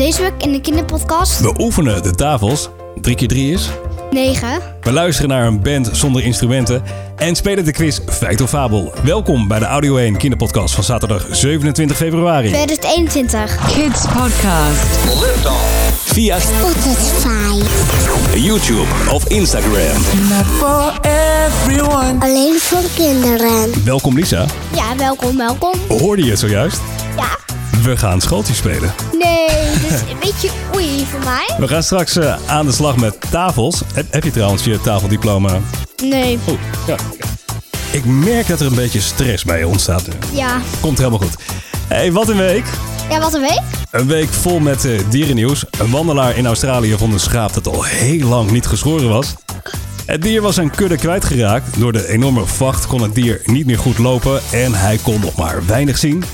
Deze week in de kinderpodcast We oefenen de tafels. 3 keer 3 is. 9. We luisteren naar een band zonder instrumenten. En spelen de quiz Feit of Fabel. Welkom bij de Audio 1 kinderpodcast van zaterdag 27 februari. 2021. Kids Podcast. Via Spotify. YouTube of Instagram. Alleen voor kinderen. Welkom Lisa. Ja, welkom, welkom. Hoorde je het zojuist? Ja. We gaan schooltjes spelen. Dus een beetje oei voor mij. We gaan straks eh, aan de slag met tafels. Heb, heb je trouwens je tafeldiploma? Nee. Oeh, ja. Ik merk dat er een beetje stress bij je ontstaat. Ja. Komt helemaal goed. hey, wat een week. Ja, wat een week? Een week vol met eh, dierennieuws. Een wandelaar in Australië vond een schaap dat al heel lang niet geschoren was. Het dier was zijn kudde kwijtgeraakt. Door de enorme vacht kon het dier niet meer goed lopen en hij kon nog maar weinig zien.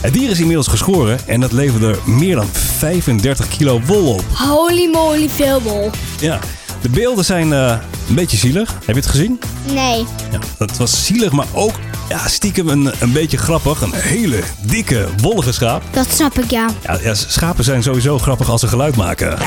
Het dier is inmiddels geschoren en dat leverde meer dan 35 kilo wol op. Holy moly veel Ja, de beelden zijn eh, een beetje zielig. Heb je het gezien? Nee. Ja, het was zielig, maar ook ja, stiekem een, een beetje grappig. Een hele dikke, wollige schaap. Dat snap ik, ja. Ja, ja, schapen zijn sowieso grappig als ze geluid maken.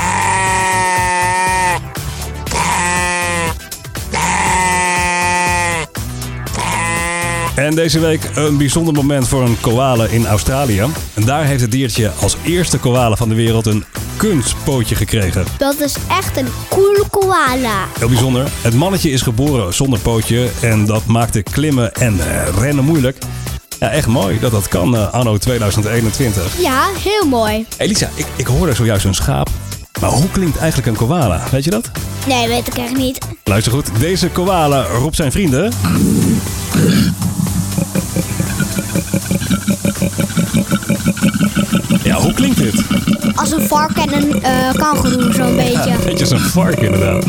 En deze week een bijzonder moment voor een koala in Australië. En daar heeft het diertje als eerste koala van de wereld een kunstpootje gekregen. Dat is echt een coole koala. Heel bijzonder. Het mannetje is geboren zonder pootje en dat maakte klimmen en rennen moeilijk. Ja, echt mooi dat dat kan eh, anno 2021. Ja, heel mooi. Elisa, ik, ik hoorde zojuist een schaap. Maar hoe klinkt eigenlijk een koala? Weet je dat? Nee, weet ik echt niet. Luister goed, deze koala roept zijn vrienden. Hoe klinkt dit? Als een vark en een kangoeroe, zo'n beetje. Beetje als een vark inderdaad.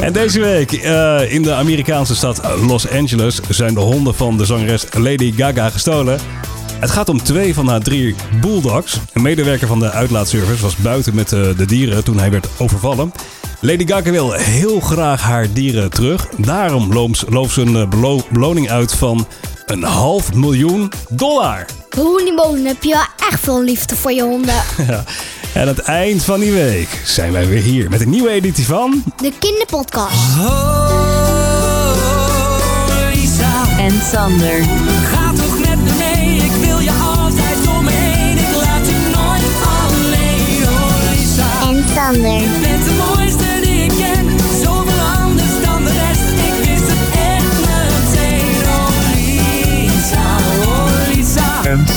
En deze week eh, in de Amerikaanse stad Los Angeles zijn de honden van de zangeres Lady Gaga gestolen. Het gaat om twee van haar drie bulldogs. Een medewerker van de uitlaatservice was buiten met eh, de dieren toen hij werd overvallen. Lady Gaga wil heel graag haar dieren terug. Daarom loopt ze een belo- beloning uit van een half miljoen dollar. Holy moly, heb je wel echt veel liefde voor je honden. Ja. En aan het eind van die week zijn wij weer hier met een nieuwe editie van... De kinderpodcast. Lisa, En Sander. ga toch met me mee. Ik wil je altijd om me heen. Ik laat je nooit alleen. Oh Lisa, En Sander.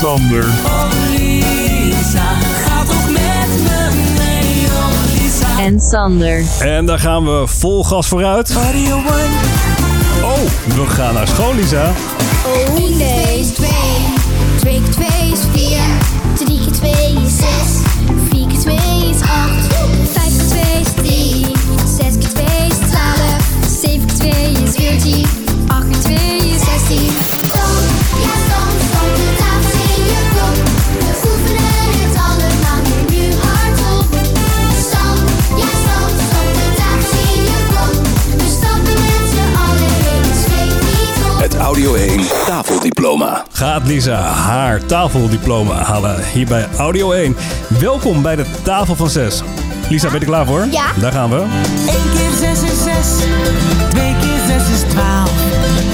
Sander. oh Lisa. Ga toch met me mee. Oh Lisa. En Sander. En daar gaan we vol gas vooruit. Oh, we gaan naar school, Lisa. Oh nee. is 2. 2 keer 2 is 4. 3 keer 2 is 6. 4 keer 2 is 8. 5 keer 2 is 3. 6 keer 2 is 12. 7 keer 2 is 14. Gaat Lisa haar tafeldiploma halen hier bij Audio 1. Welkom bij de tafel van 6. Lisa, ben je er klaar voor? Ja. Daar gaan we. 1 keer 6 is 6. 2 keer 6 is 12.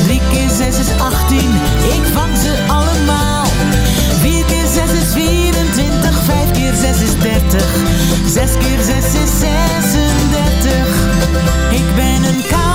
3 keer 6 is 18. Ik vang ze allemaal. 4 keer 6 is 24. 5 keer 6 is 30. 6 keer 6 is 36. Ik ben een cowboy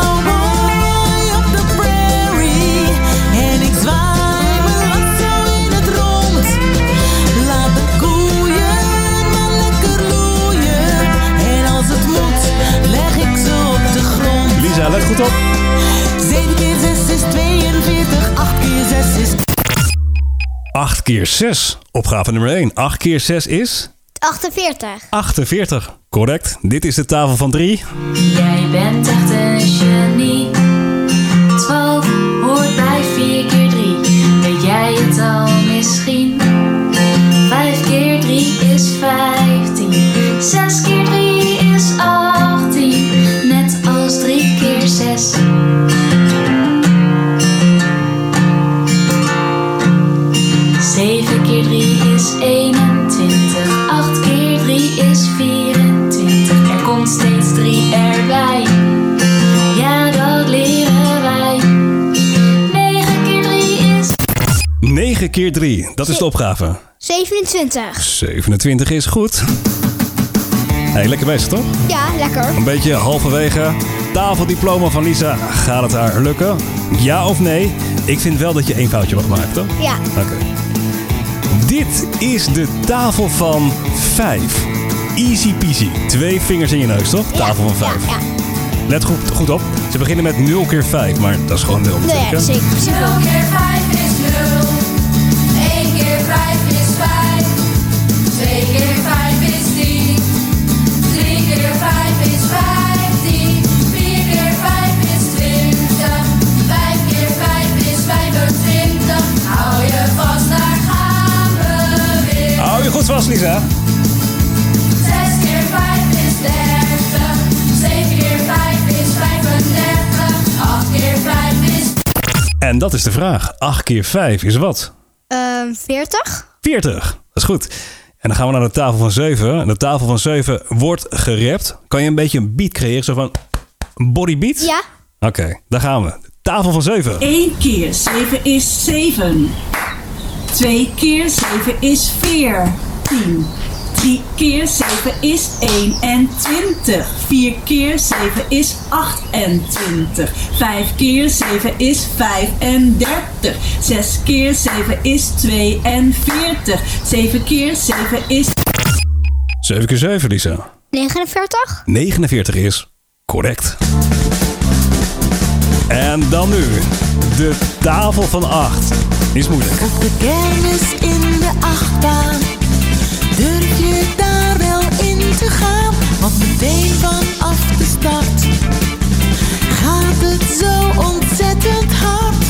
keer 6. Opgave nummer 1. 8 keer 6 is 48. 48. Correct. Dit is de tafel van 3. Jij bent echt een genie. 12 hoort bij 4 keer 3. Weet jij het al misschien? 21. 8 keer 3 is 24. Er komt steeds 3 erbij. Ja, dat leren wij. 9 keer 3 is. 9 keer 3, dat is de opgave. 27. 27 is goed. Hey, lekker bezig toch? Ja, lekker. Een beetje halverwege. Tafeldiploma van Lisa. Gaat het haar lukken? Ja of nee? Ik vind wel dat je één foutje mag maken, toch? Ja. Oké. Dit is de tafel van 5. Easy peasy. Twee vingers in je neus, toch? Tafel van 5. Ja, ja. Let goed, goed op. Ze beginnen met 0 keer 5, maar dat is gewoon 0 Nee, ja, zeker. Simpel. 0 keer 5 is 0. 1 keer 5 is 5. 2 keer 5 goed vast, Lisa. 6 keer 5 is 30. 7 keer 5 is 35. 8 keer 5 is En dat is de vraag. 8 keer 5 is wat? Ehm 40? 40. Dat is goed. En dan gaan we naar de tafel van 7. En de tafel van 7 wordt gerept. Kan je een beetje een beat creëren? Zo van een body beat? Ja. Oké, daar gaan we. Tafel van 7. 1 keer 7 is 7. 2 keer 7 is 14. 3 keer 7 is 21. 4 keer 7 is 28. 5 keer 7 is 35. 6 keer 7 is 42. 7 keer 7 is 7 keer 7, Lisa. 49? 49 is correct. En dan nu. De tafel van 8. Is moeilijk. Op in de achtbaan. Durf je daar wel in te gaan? Want meteen vanaf de start Gaat het zo ontzettend hard.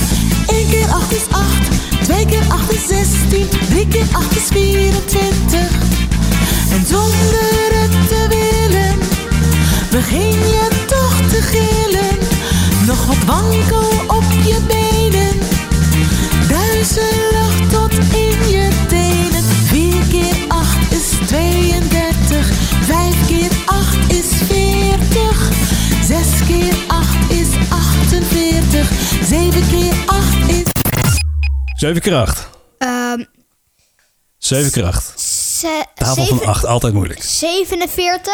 1 keer 8 is 8 2 keer 8 is 16 3 keer 8 is 24 En zonder het te willen Begin je toch te gillen. Nog wat wankel 7 keer 8. Ehm 7 keer 8. ze- Tafel van zeven- 8, altijd moeilijk. 47?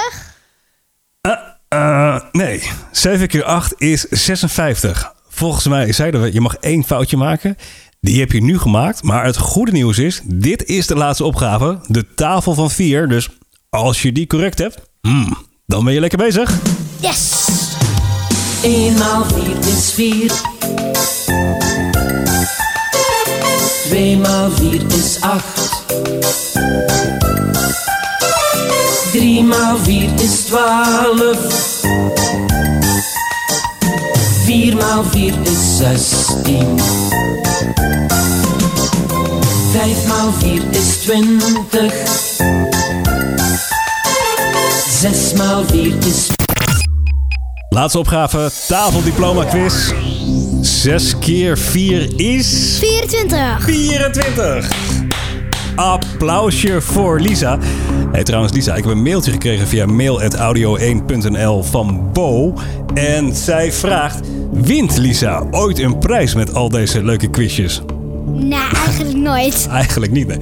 Eh, nee, 7 keer 8 is 56. Volgens mij zeiden we, je mag één foutje maken. Die heb je nu gemaakt. Maar het goede nieuws is, dit is de laatste opgave. De tafel van 4. Dus als je die correct hebt, hmm, dan ben je lekker bezig. Yes! 1 maal 4 is 4. 2 maal 4 is 8. 3 maal 4 is 12. 4 maal 4 is 16. 5 maal 4 is 20. 6 maal 4 is Laatste opgave, tafeldiploma quiz. 6 keer 4 is... 24. 24. Applausje voor Lisa. Hey, trouwens, Lisa, ik heb een mailtje gekregen via mail.audio1.nl van Bo. En zij vraagt: Wint Lisa ooit een prijs met al deze leuke quizjes? Nou, eigenlijk nooit. Eigenlijk niet, nee.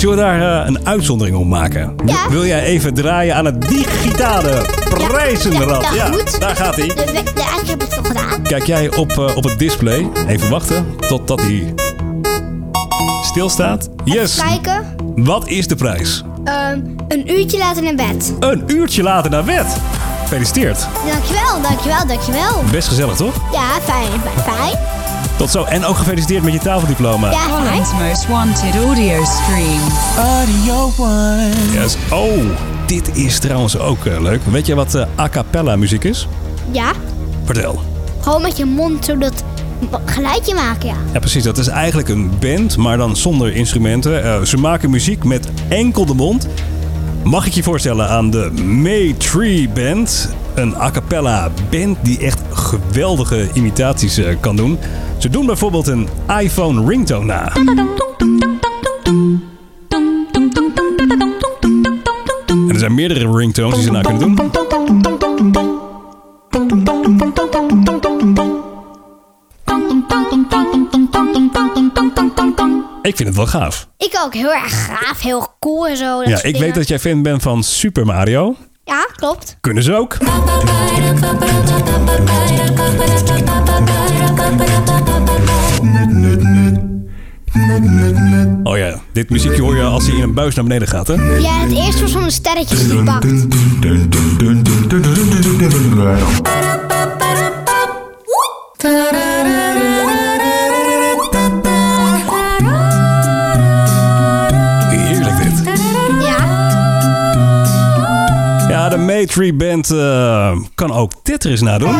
Zullen we daar eh, een uitzondering op maken? Ja. Wil jij even draaien aan het digitale prijzenrad? Ja, ja, goed. daar gaat hij. De eigenlijk heb ik het al gedaan. Kijk jij op, eh, op het display. Even wachten totdat hij stilstaat. Yes. Kijken. Wat is de prijs? Ehm, een uurtje later in bed. Een uurtje later naar bed. Gefeliciteerd. Dankjewel, dankjewel, dankjewel. Best gezellig, toch? Ja, fijn, fijn. Tot zo. En ook gefeliciteerd met je tafeldiploma. Ja. Holland's most wanted audio stream. Audio One. Yes. Oh, dit is trouwens ook eh, leuk. Weet je wat eh, a cappella muziek is? Ja, Vertel. gewoon met je mond zo dat geluidje maken, ja. Ja, precies. Dat is eigenlijk een band, maar dan zonder instrumenten. Eh, ze maken muziek met enkel de mond. Mag ik je voorstellen aan de May Tree Band? Een a cappella band die echt geweldige imitaties kan doen. Ze doen bijvoorbeeld een iPhone ringtone na. En er zijn meerdere ringtones die ze na kunnen doen. Ik vind het wel gaaf. Ik ook heel erg gaaf, heel cool en zo. Ja, ik dingen. weet dat jij fan bent van Super Mario. Ja, klopt. Kunnen ze ook. Oh ja, dit muziekje hoor je als hij in een buis naar beneden gaat, hè? Ja, het eerste was van een sterretje die pakt. Maytree Band eh, kan ook Tetris nadoen.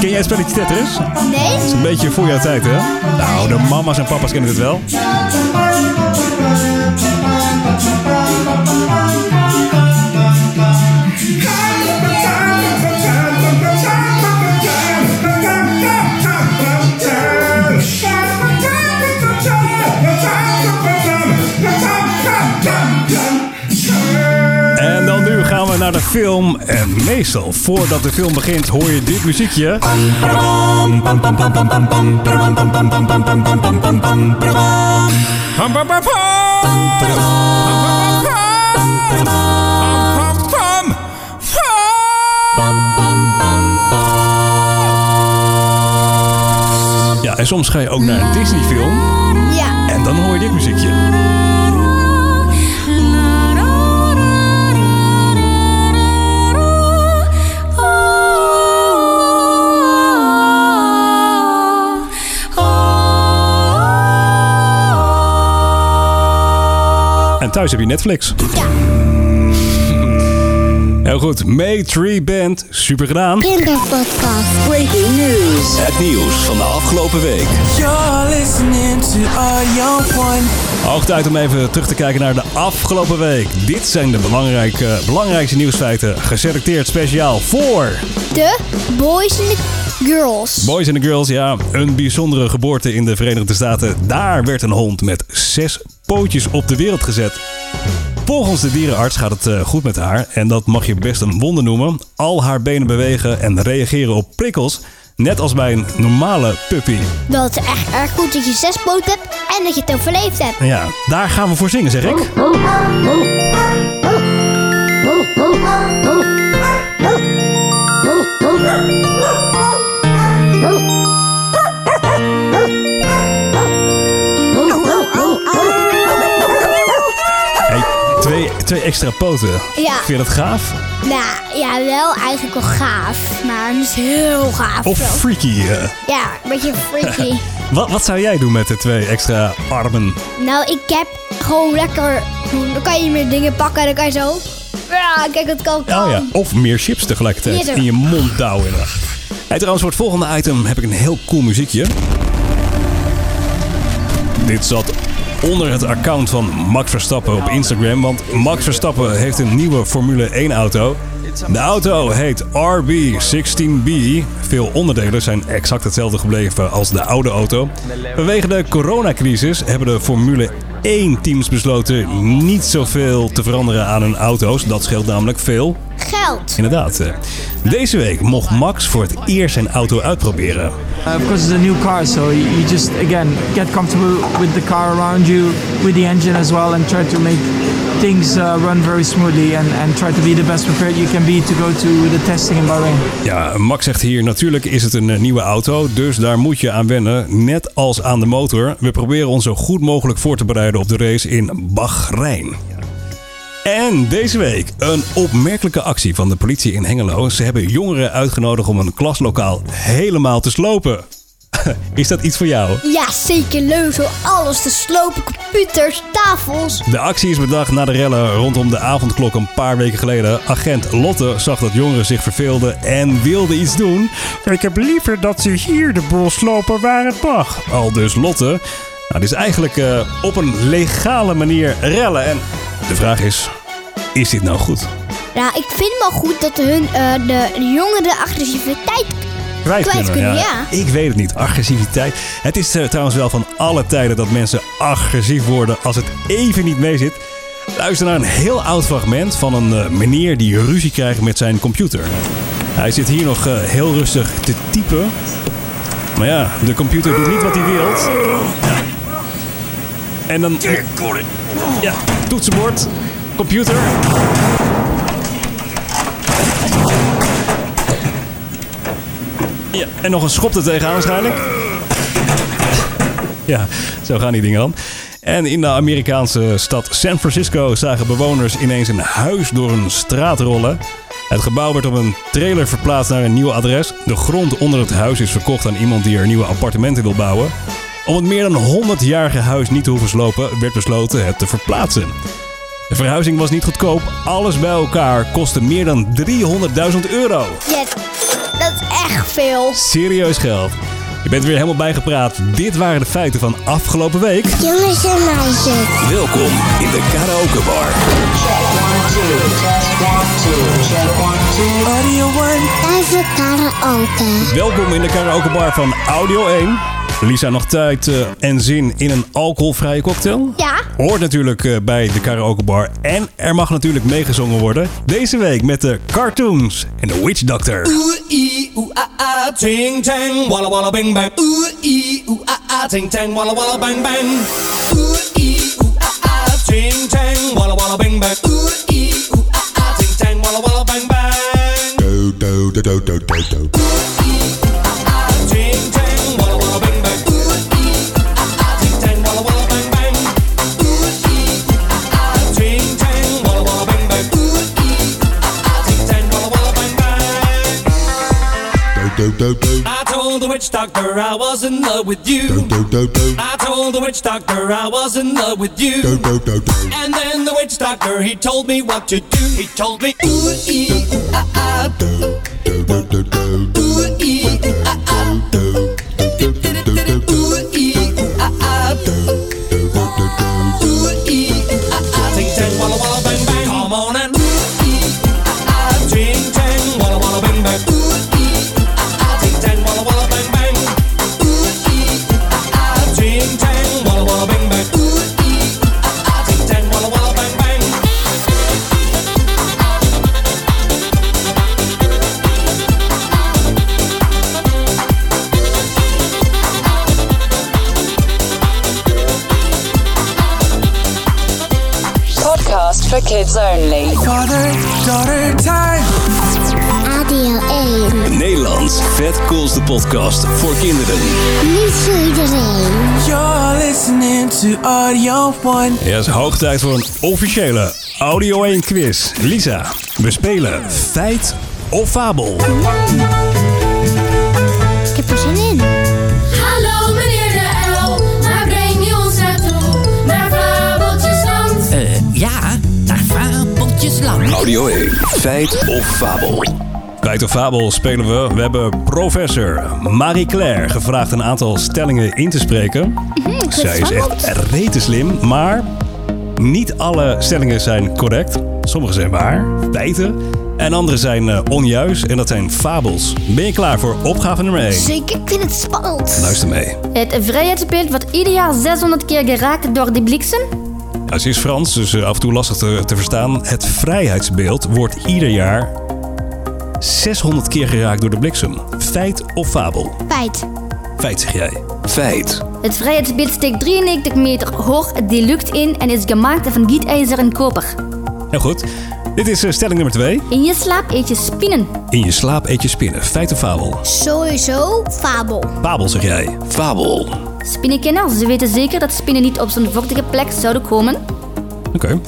Ken jij het spelletje Tetris? nee? is een beetje voor jouw tijd, hè? Nou, de mama's en papa's kennen het wel. Naar de film. En meestal, voordat de film begint, hoor je dit muziekje. Ja, en soms ga je ook naar een Disney-film. Ja. En dan hoor je dit muziekje. En thuis heb je Netflix. Ja. Heel goed. May Tree Band. Super gedaan. Kinderpodcast. Breaking news. Het nieuws van de afgelopen week. You're listening to a young one. Hoog tijd om even terug te kijken naar de afgelopen week. Dit zijn de belangrijke, belangrijkste nieuwsfeiten geselecteerd speciaal voor De Boys and the Girls. Boys and the Girls. Ja, een bijzondere geboorte in de Verenigde Staten. Daar werd een hond met zes pootjes op de wereld gezet. Volgens de dierenarts gaat het eh, goed met haar en dat mag je best een wonder noemen. Al haar benen bewegen en reageren op prikkels, net als bij een normale puppy. Dat is echt erg goed dat je zes poten hebt en dat je het overleefd hebt. Ja, daar gaan we voor zingen, zeg ik. Twee, twee extra poten. Ja. Vind je dat gaaf? Nou, ja, wel eigenlijk wel gaaf. Maar niet heel gaaf. Of wel. freaky? eh? Ja, een beetje freaky. Wat, wat zou jij doen met de twee extra armen? nou, ik heb gewoon lekker... Dan kan je meer dingen pakken en dan kan je zo... Ja, kijk, het kan. Oh ja, of meer chips tegelijkertijd in je mond douwen. Hey, trouwens, voor het volgende item heb ik een heel cool muziekje. Dit zat onder het account van Max Verstappen op Instagram. Want Max Verstappen heeft een nieuwe Formule 1 auto. De auto heet RB16B. Veel onderdelen zijn exact hetzelfde gebleven als de oude auto. Vanwege de coronacrisis hebben de Formule 1 teams besloten niet zoveel te veranderen aan hun auto's. Dat scheelt namelijk veel. Geld. Inderdaad. eh. Deze week mocht Max voor het eerst zijn auto uitproberen. Uh, of course, it's a new car, so you you just again get comfortable with the car around you, with the engine as well, and try to make things uh, run very smoothly and, and try to be the best prepared you can be to go to the testing in Bahrain. Ja, Max zegt hier, natuurlijk is het een eh, nieuwe auto, dus daar moet je aan wennen. Net als aan de motor. We proberen ons zo goed mogelijk voor te bereiden op de race in Bahrein. En deze week een opmerkelijke actie van de politie in Hengelo. Ze hebben jongeren uitgenodigd om een klaslokaal helemaal te slopen. Is dat iets voor jou? Ja, zeker leuk. Zo alles te slopen. Computers, tafels. De actie is bedacht na de rellen rondom de avondklok een paar weken geleden. Agent Lotte zag dat jongeren zich verveelden en wilde iets doen. Ik heb liever dat ze hier de boel slopen waar het mag. Al dus Lotte. Nou, dit is eigenlijk eh, op een legale manier rellen. En de vraag is, is dit nou goed? Nou, ik vind het wel goed dat hun eh, de, de jongeren agressiviteit Kwijt, kunnen, ja. Ik weet het niet. Agressiviteit. Het is eh, trouwens wel van alle tijden dat mensen agressief worden als het even niet mee zit. Luister naar een heel oud fragment van een eh, meneer die ruzie krijgt met zijn computer. Hij zit hier nog heel rustig te typen. Maar ja, de computer doet niet wat hij wil. Ja. En dan... Ja, toetsenbord, computer. Ja, en nog een schop er tegenaan waarschijnlijk. Ja, zo gaan die dingen dan. En in de Amerikaanse stad San Francisco zagen bewoners ineens een huis door een straat rollen. Het gebouw werd op een trailer verplaatst naar een nieuw adres. De grond onder het huis is verkocht aan iemand die er nieuwe appartementen wil bouwen. Om het meer dan 100-jarige huis niet te hoeven slopen, werd besloten het te verplaatsen. De verhuizing was niet goedkoop. Alles bij elkaar kostte meer dan 300.000 euro. Yes, dat is echt veel. Serieus geld. Je bent weer helemaal bijgepraat. Dit waren de feiten van afgelopen week. Jongens en meisjes. Welkom in de karaoke bar. Tijd voor karaoke. Welkom in de karaoke bar van Audio 1. Lisa, nog tijd eh, en zin in een alcoholvrije cocktail? Ja. Hoort natuurlijk eh, bij de karaoke bar. En er mag natuurlijk meegezongen worden. Deze week met de cartoons en de Witch Doctor. Ah ah ting tang bang ah ah ting tang bang bang. Ah ah ah ah. Ah I told the witch doctor I was in love with you. Do do do do. I told the witch doctor I was in love with you. do do do. And then the witch doctor he told me what to do. He told me ooh ee ooh ah ah ooh kids only. Father, daughter, time. Radio 1. Nederlands vet coolste podcast voor kinderen. Niet voor iedereen. You're listening to Audio One. Ja, het is hoog tijd voor een officiële Audio 1 quiz. Lisa, we spelen feit of fabel. Ik heb er zin in. 1, feit of fabel. Feit of fabel spelen we. We hebben professor Marie-Claire gevraagd een aantal stellingen in te spreken. Zij is echt rete slim, maar niet alle stellingen zijn correct. Sommige zijn waar, feiten. En andere zijn eh, onjuist en dat zijn fabels. Ben je klaar voor opgave nummer 1? Zeker, ik vind het spannend. Luister mee. Het vrijheidsbeeld wordt ieder jaar 600 keer geraakt door de bliksem. Ja, ze is Frans, dus eh, af en toe lastig te, te verstaan. Het vrijheidsbeeld wordt ieder jaar 600 keer geraakt door de bliksem. Feit of fabel? Feit. Feit zeg jij. Feit. Het vrijheidsbeeld steekt 93 meter hoog de lucht in en is gemaakt van gietijzer en koper. Heel goed. Dit is eh, stelling nummer 2. In je slaap eet je spinnen. In je slaap eet je spinnen. Feit of fabel? Sowieso fabel. Fabel zeg jij. Fabel. Spinnenkenners weten zeker dat spinnen niet op zo'n vochtige plek zouden komen. Oké.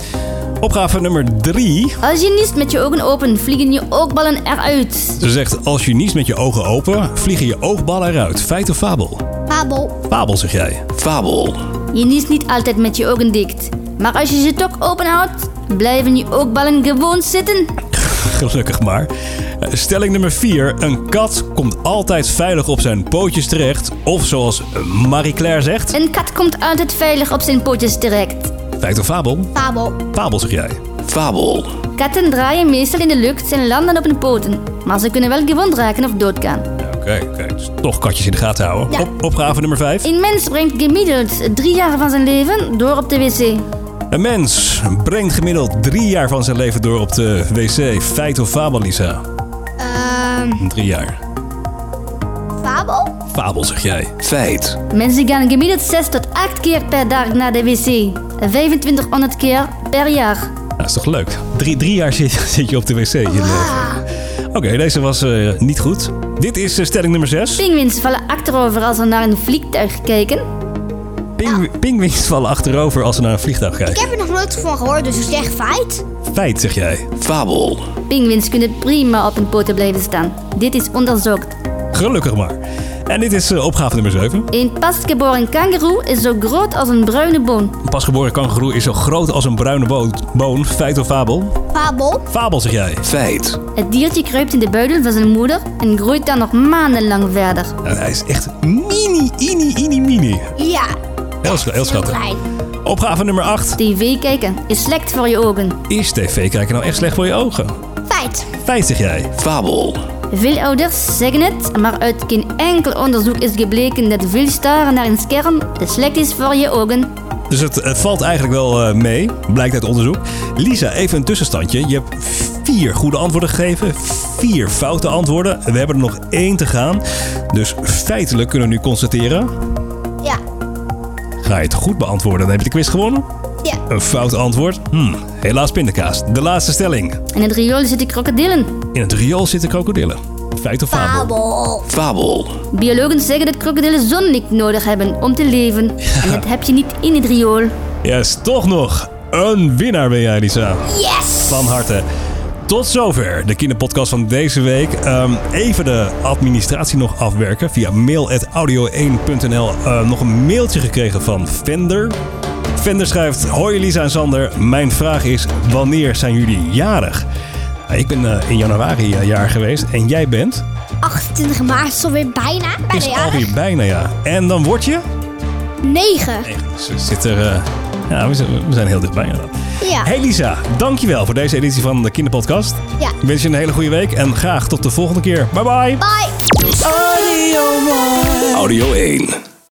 Opgave nummer 3. Als je niest met je ogen open, vliegen je oogballen eruit. Ze zegt, als je niest met je ogen open, vliegen je oogballen eruit. Feit of fabel? Fabel. Fabel zeg jij. Fabel. Je niest niet altijd met je ogen dicht. Maar als je ze toch open houdt, blijven je oogballen gewoon zitten. Gelukkig maar. Eh, Stelling nummer 4. Een kat komt altijd veilig op zijn pootjes terecht. Of zoals Marie-Claire zegt. Een kat komt altijd veilig op zijn pootjes terecht. Feit of fabel? Fabel. Fabel zeg jij. Fabel. Katten draaien meestal in de lucht en landen op hun poten. Maar ze kunnen wel gewond raken of doodgaan. Oké. Dus toch katjes in de gaten houden. Ja. Op, opgave nummer 5. Een mens brengt gemiddeld drie jaar van zijn leven door op de wc. Een mens brengt gemiddeld drie jaar van zijn leven door op de wc. Feit of fabel, Lisa? Ehm, Drie jaar. fabel? Fabel zeg jij. Feit. Mensen gaan gemiddeld 6 tot 8 keer per dag naar de wc. 2500 keer per jaar. Dat is toch leuk? Drie, drie jaar zit, zit je op de wc. in je leven. Oké, deze was eh, niet goed. Dit is eh, stelling nummer 6. Pinguïns vallen achterover als ze naar een vliegtuig kijken. Pinguïns vallen achterover als ze naar een vliegtuig Ik kijken. heb er nog nooit van gehoord, dus ik zeg feit. Feit zeg jij. Fabel. Pinguïns kunnen prima op hun poten blijven staan. Dit is onderzocht. Gelukkig maar. En dit is eh, opgave nummer 7. Een pasgeboren kangoeroe is zo groot als een bruine boon. Een pasgeboren kangoeroe is zo groot als een bruine bo- boon. Feit of fabel? Fabel. Fabel zeg jij. Feit. Het diertje kruipt in de buidel van zijn moeder en groeit dan nog maandenlang verder. Nou, hij is echt mini, ini, ini, mini. Ja. Heel, sch- heel schattig. Opgave nummer 8. TV kijken is slecht voor je ogen. Is tv kijken nou echt slecht voor je ogen? Feit. Feit zeg jij. Fabel. Veel ouders zeggen het, maar uit geen enkel onderzoek is gebleken dat veel staren naar een scherm slecht is voor je ogen. Dus het, het valt eigenlijk wel eh, mee, blijkt uit onderzoek. Lisa, even een tussenstandje. Je hebt vier goede antwoorden gegeven, vier foute antwoorden. We hebben er nog één te gaan. Dus feitelijk kunnen we nu constateren... Ga je het goed beantwoorden, dan heb je de quiz gewonnen. Ja. Een fout antwoord? Hm, helaas pindakaas. De laatste stelling. In het riool zitten krokodillen. In het riool zitten krokodillen. Feit of fabel? Fabel. Fabel. Biologen zeggen dat krokodillen zonlicht nodig hebben om te leven. En dat heb je niet in het riool. Yes, toch nog. Een winnaar ben jij, Lisa. Yes. Van harte. Tot zover de kinderpodcast van deze week. Ehm, even de administratie nog afwerken. Via mail.audio1.nl eh, nog een mailtje gekregen van Vender. Vender schrijft... Hoi Lisa en Sander. Mijn vraag is, wanneer zijn jullie jarig? Nou, ik ben eh, in januari eh, jaar geweest. En jij bent? 28 maart is alweer bijna. Bijna Is jarig. alweer bijna, ja. En dan word je? 9. Dus het zit er... eh, ja, we zijn, we zijn heel dichtbij inderdaad. Ja. Hey Lisa, dankjewel voor deze editie van de Kinderpodcast. Ja. Ik wens je een hele goede week en graag tot de volgende keer. Bye bye. Bye. Audio 1.